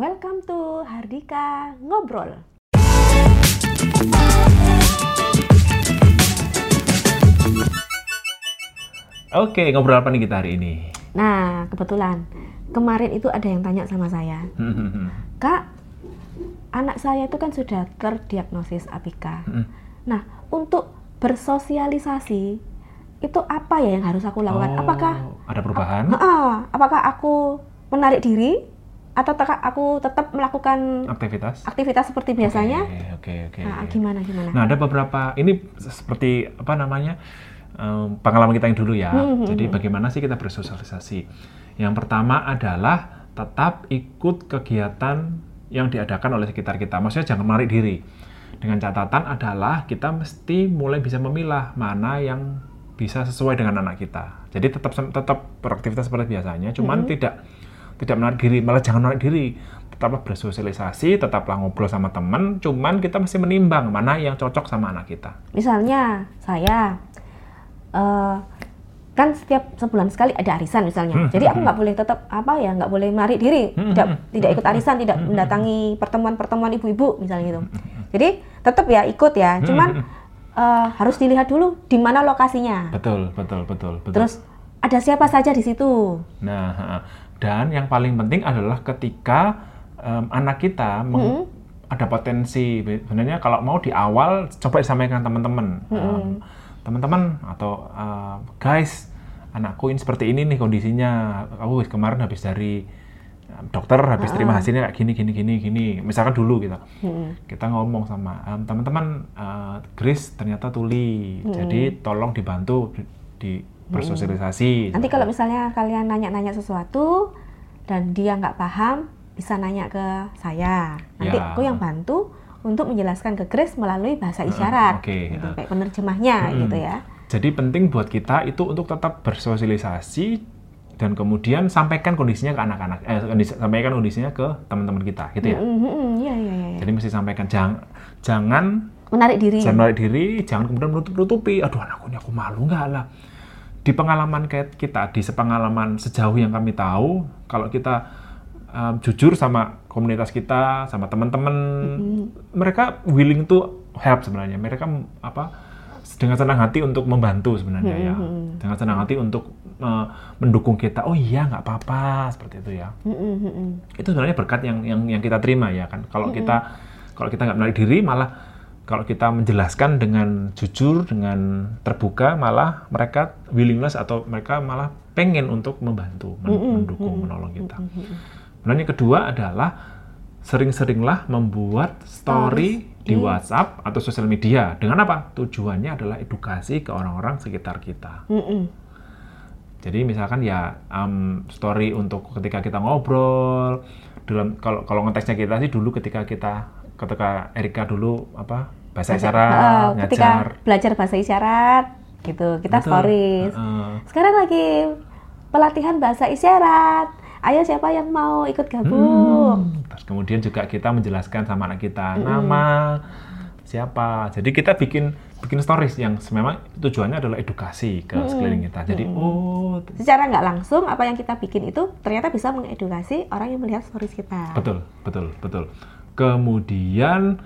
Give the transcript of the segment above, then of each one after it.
Welcome to Hardika Ngobrol. Oke, ngobrol apa nih kita hari ini? Nah, kebetulan kemarin itu ada yang tanya sama saya, Kak, anak saya itu kan sudah terdiagnosis APK. Nah, untuk bersosialisasi itu apa ya yang harus aku lakukan? Oh, apakah ada perubahan? Heeh, apakah aku menarik diri atau teka- aku tetap melakukan Aktivitas? aktivitas seperti biasanya? Oke, oke, oke. Nah, gimana gimana? Nah, ada beberapa ini seperti apa namanya? em, pengalaman kita yang dulu ya. Hmm, hmm, Jadi hmm. bagaimana sih kita bersosialisasi? Yang pertama adalah tetap ikut kegiatan yang diadakan oleh sekitar kita. Maksudnya jangan menarik diri. Dengan catatan adalah kita mesti mulai bisa memilah mana yang bisa sesuai dengan anak kita. Jadi tetap tetap beraktivitas seperti biasanya, cuman Hmm. tidak tidak menarik diri, malah jangan menarik diri. Tetaplah bersosialisasi, tetaplah ngobrol sama teman, cuman kita mesti menimbang mana yang cocok sama anak kita. Misalnya saya eh, kan setiap sebulan sekali ada arisan misalnya. Hmm, Jadi aku hmm, nggak boleh tetap apa ya nggak boleh menarik diri, Hmm, tidak hmm, tidak ikut arisan, tidak hmm, mendatangi pertemuan-pertemuan ibu-ibu misalnya gitu. Jadi tetap ya ikut ya, cuman eh, harus dilihat dulu di mana lokasinya. Betul, betul, betul, betul. Terus ada siapa saja di situ. Nah. Dan yang paling penting adalah ketika em, anak kita meng- Mm-mm. ada potensi. Sebenarnya kalau mau di awal coba disampaikan teman-teman, Em, teman-teman atau eh, guys, anakku ini seperti ini nih kondisinya. Aku kemarin habis dari dokter, habis terima hasilnya kayak gini, gini, gini, gini. Misalkan dulu gitu. Mm-mm. kita ngomong sama em, teman-teman eh, Grace ternyata tuli jadi tolong dibantu di, di bersosialisasi Nanti kalau misalnya kalian nanya-nanya sesuatu dan dia nggak paham, bisa nanya ke saya. Nanti Ya. aku yang bantu untuk menjelaskan ke Grace melalui bahasa isyarat, oke, gitu, ya. kayak penerjemahnya Mm-mm. gitu ya. jadi penting buat kita itu untuk tetap bersosialisasi dan kemudian sampaikan kondisinya ke anak-anak eh kondisi- sampaikan kondisinya ke teman-teman kita gitu ya Mm, mm, mm, Iya iya iya. jadi mesti sampaikan jangan jangan Menarik diri. jangan menarik diri jangan kemudian menutup-nutupi aduh anakku ini aku malu nggak lah di pengalaman kita di sepengalaman sejauh yang kami tahu kalau kita um, jujur sama komunitas kita sama teman-teman mereka willing to help sebenarnya. Mereka apa dengan senang hati untuk membantu sebenarnya ya. Dengan senang hati untuk uh, mendukung kita. Oh iya nggak apa-apa seperti itu ya. Mm, mm, mm, mm. itu sebenarnya berkat yang yang yang kita terima ya kan. Kalau kita kalau kita nggak menarik diri malah kalau kita menjelaskan dengan jujur dengan terbuka malah mereka willingness atau mereka malah pengen untuk membantu men- mendukung menolong kita. Kemudian yang kedua adalah sering-seringlah membuat story di WhatsApp atau sosial media. Dengan apa? Tujuannya adalah edukasi ke orang-orang sekitar kita. Jadi misalkan ya um, story untuk ketika kita ngobrol dalam kalau kalau konteksnya kita sih dulu ketika kita ketika Erika dulu apa bahasa isyarat eh, ketika ngajar belajar bahasa isyarat gitu, kita Betul. stories. Heeh. Sekarang lagi pelatihan bahasa isyarat. Ayo siapa yang mau ikut gabung? Hmm, Terus kemudian juga kita menjelaskan sama anak kita nama siapa. Jadi kita bikin bikin stories yang memang tujuannya adalah edukasi ke sekeliling kita. Jadi oh Secara nggak langsung apa yang kita bikin itu ternyata bisa mengedukasi orang yang melihat stories kita. betul betul betul. Kemudian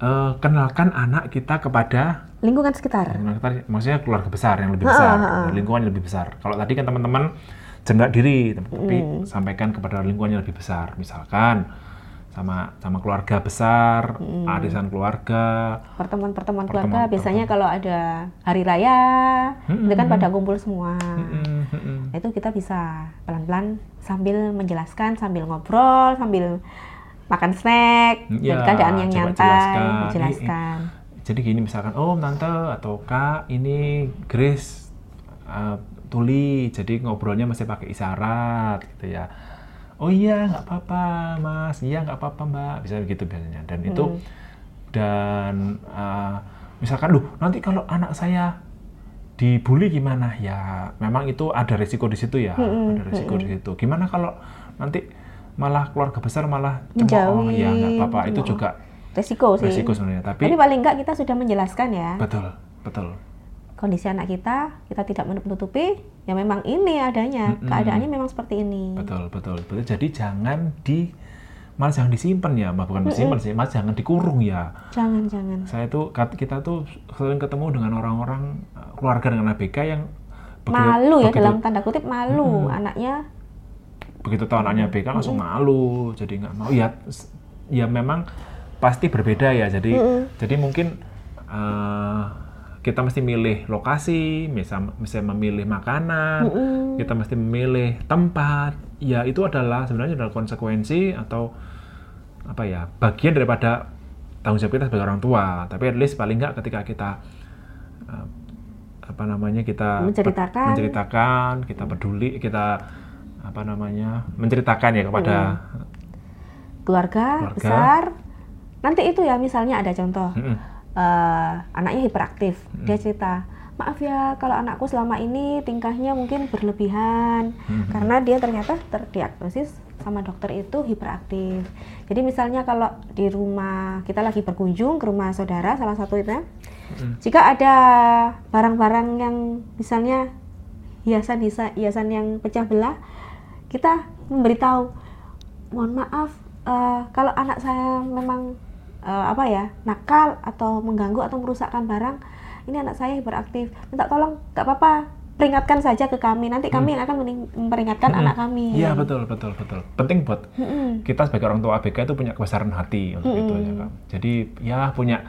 eh, kenalkan anak kita kepada Lingkungan sekitar. lingkungan kita, maksudnya keluarga besar yang lebih besar, lingkungan yang lebih besar. Kalau tadi kan teman-teman jendak diri, tapi sampaikan kepada lingkungan yang lebih besar. Misalkan sama sama keluarga besar, arisan keluarga, Pertemuan-pertemuan Pertemuan- keluarga biasanya kalau ada hari raya itu kan pada kumpul semua. Mm, mm, mm. Nah, itu kita bisa pelan-pelan sambil menjelaskan, sambil ngobrol, sambil makan snack, Ya, dan keadaan yang nyantai, jelaskan. Jadi gini misalkan, oh tante atau kak ini Grace uh, tuli, jadi ngobrolnya mesti pakai isyarat gitu ya. Oh iya nggak apa-apa mas, iya nggak apa-apa mbak, bisa begitu biasanya. Dan itu Hmm. dan uh, misalkan, duh nanti kalau anak saya dibully gimana ya? Memang itu ada resiko di situ ya, Hmm, ada resiko di situ. Gimana kalau nanti malah keluarga besar malah cemooh? Ya nggak apa-apa, itu juga Resiko sih. resiko sebenarnya. Tapi Tapi paling enggak kita sudah menjelaskan ya. betul, betul. kondisi anak kita, kita tidak menutupi, ya memang ini adanya, Mm-mm. keadaannya memang seperti ini. Betul, betul, betul. Jadi jangan di malah jangan disimpan ya, Mbak. bukan disimpan sih, malah jangan dikurung ya. Jangan, jangan. Saya tuh kita tuh sering ketemu dengan orang-orang eh, keluarga dengan ABK yang begitu- Malu ya begitu, dalam tanda kutip malu Mm-mm. anaknya. Begitu tahu anaknya ABK langsung malu, jadi nggak mau. Ya, ya memang pasti berbeda ya. Jadi Mm-mm. jadi mungkin eh, kita mesti milih lokasi, misal mesti memilih makanan, Mm-mm. kita mesti memilih tempat. Ya itu adalah sebenarnya adalah konsekuensi atau apa ya bagian daripada tanggung jawab kita sebagai orang tua. Tapi at least paling nggak ketika kita eh, apa namanya kita Menceritakan. menceritakan, kita peduli, kita apa namanya menceritakan ya kepada Keluarga, Keluarga. besar. Nanti itu ya misalnya ada contoh. Mm-mm. eh, anaknya hiperaktif. Dia cerita, maaf ya kalau anakku selama ini tingkahnya mungkin berlebihan Mhm. karena dia ternyata terdiagnosis sama dokter itu hiperaktif. Jadi misalnya kalau di rumah kita lagi berkunjung ke rumah saudara salah satu itu, Mm-mm. jika ada barang-barang yang misalnya hiasan hiasan yang pecah belah, kita memberitahu, mohon maaf eh, kalau anak saya memang eh, apa ya nakal atau mengganggu atau merusakkan barang, ini anak saya hiperaktif, minta tolong, nggak apa-apa, peringatkan saja ke kami, nanti kami yang akan memperingatkan anak kami. Iya betul betul betul. Penting buat Mm-mm. kita sebagai orang tua ABK itu punya kebesaran hati untuk itu ya Kak. Jadi ya punya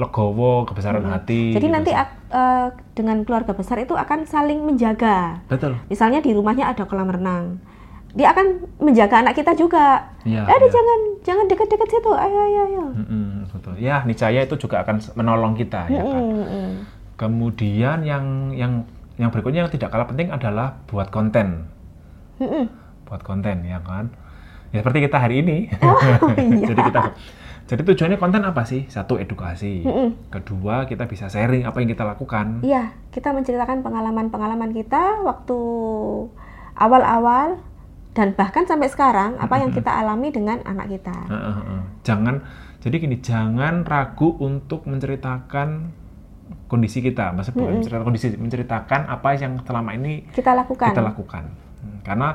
legowo kebesaran hati. Jadi gitu nanti eh, dengan keluarga besar itu akan saling menjaga. betul. Misalnya di rumahnya ada kolam renang, dia akan menjaga anak kita juga. Iya. Eh, iya. jangan jangan dekat-dekat situ. Ayo ayo ayo. Mm-mm, betul. Ya niscaya itu juga akan menolong kita ya kan. Mm-mm. Kemudian yang yang yang berikutnya yang tidak kalah penting adalah buat konten. Mm-mm. buat konten ya kan ya seperti kita hari ini iya. jadi kita jadi tujuannya konten apa sih satu edukasi Mm-mm. kedua kita bisa sharing apa yang kita lakukan Iya, kita menceritakan pengalaman-pengalaman kita waktu awal-awal dan bahkan sampai sekarang apa yang kita alami dengan anak kita. Jangan jadi gini jangan ragu untuk menceritakan kondisi kita. Maksudnya bukan menceritakan kondisi menceritakan apa yang selama ini Kita lakukan. kita lakukan. Hmm, karena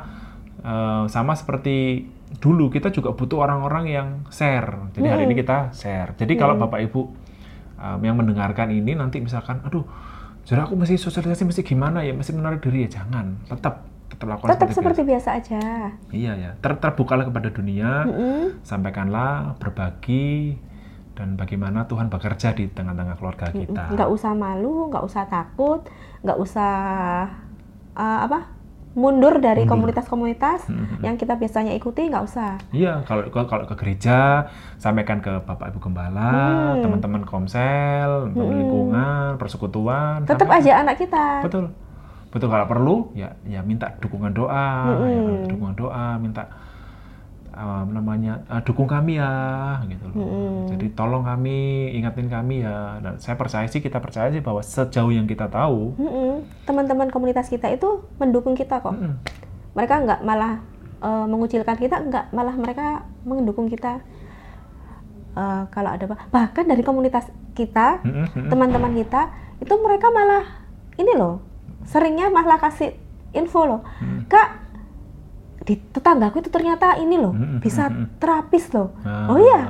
eh, sama seperti dulu kita juga butuh orang-orang yang share. Jadi hari ini kita share. Jadi kalau bapak ibu um, yang mendengarkan ini nanti misalkan aduh jadi aku mesti sosialisasi mesti gimana ya? Mesti menarik diri ya? Jangan tetap tetap lakukan Tetap seperti seperti biasa. biasa aja. iya ya ter terbukalah kepada dunia Mm-mm. sampaikanlah berbagi dan bagaimana Tuhan bekerja di tengah-tengah keluarga kita Nggak usah malu, nggak usah takut, nggak usah eh, apa mundur dari komunitas-komunitas Mm-mm. yang kita biasanya ikuti, nggak usah. Iya, kalau kalau ke gereja sampaikan ke Bapak Ibu Gembala, Hmm. teman-teman komsel, teman lingkungan, persekutuan. Tetap sampaikan. aja anak kita. Betul. Betul kalau perlu ya ya minta dukungan doa, ya kan? Mm-mm. dukungan doa, minta um, namanya "Ah, dukung kami ya gitu loh. Mm-mm. Jadi tolong kami, ingatin kami ya. Dan saya percaya sih kita percaya sih bahwa sejauh yang kita tahu, Mm-mm. Teman-teman komunitas kita itu mendukung kita kok. mm-mm, mereka nggak malah eh, mengucilkan kita nggak malah mereka mendukung kita Eh, kalau ada bahkan dari komunitas kita mm-mm, mm-mm. teman-teman kita itu mereka malah ini loh seringnya malah kasih info loh. Mm. kak di tetanggaku itu ternyata ini loh Mm-mm, bisa mm-mm. terapis loh. Ah, oh iya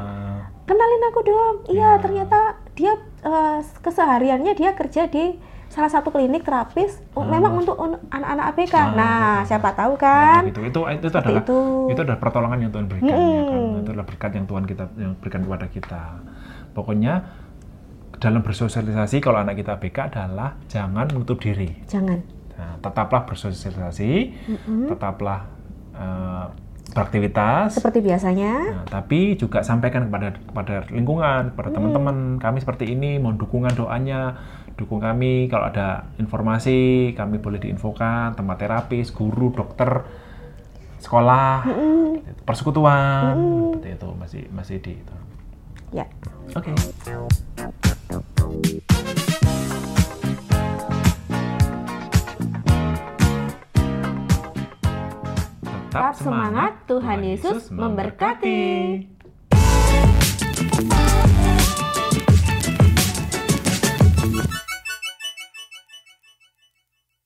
kenalin aku dong. Iya Ya. ternyata dia eh, kesehariannya dia kerja di salah satu klinik terapis. Oh, memang untuk un- anak-anak ABK Ah, nah siapa tahu Nah, kan? gitu. itu itu Seperti adalah itu. itu adalah pertolongan yang Tuhan berikan ya kan? Itu adalah berkat yang Tuhan kita yang berikan kepada kita. Pokoknya dalam bersosialisasi kalau anak kita BK adalah jangan menutup diri. Jangan. Nah, tetaplah bersosialisasi tetaplah eh, beraktivitas. Seperti biasanya. Nah, tapi juga sampaikan kepada kepada lingkungan, kepada teman-teman kami seperti ini, mohon dukungan doanya, dukung kami. Kalau ada informasi kami boleh diinfokan tempat terapis, guru, dokter, sekolah, persekutuan, seperti itu masih masih di itu. ya. Oke. Tetap semangat, Tuhan Yesus memberkati.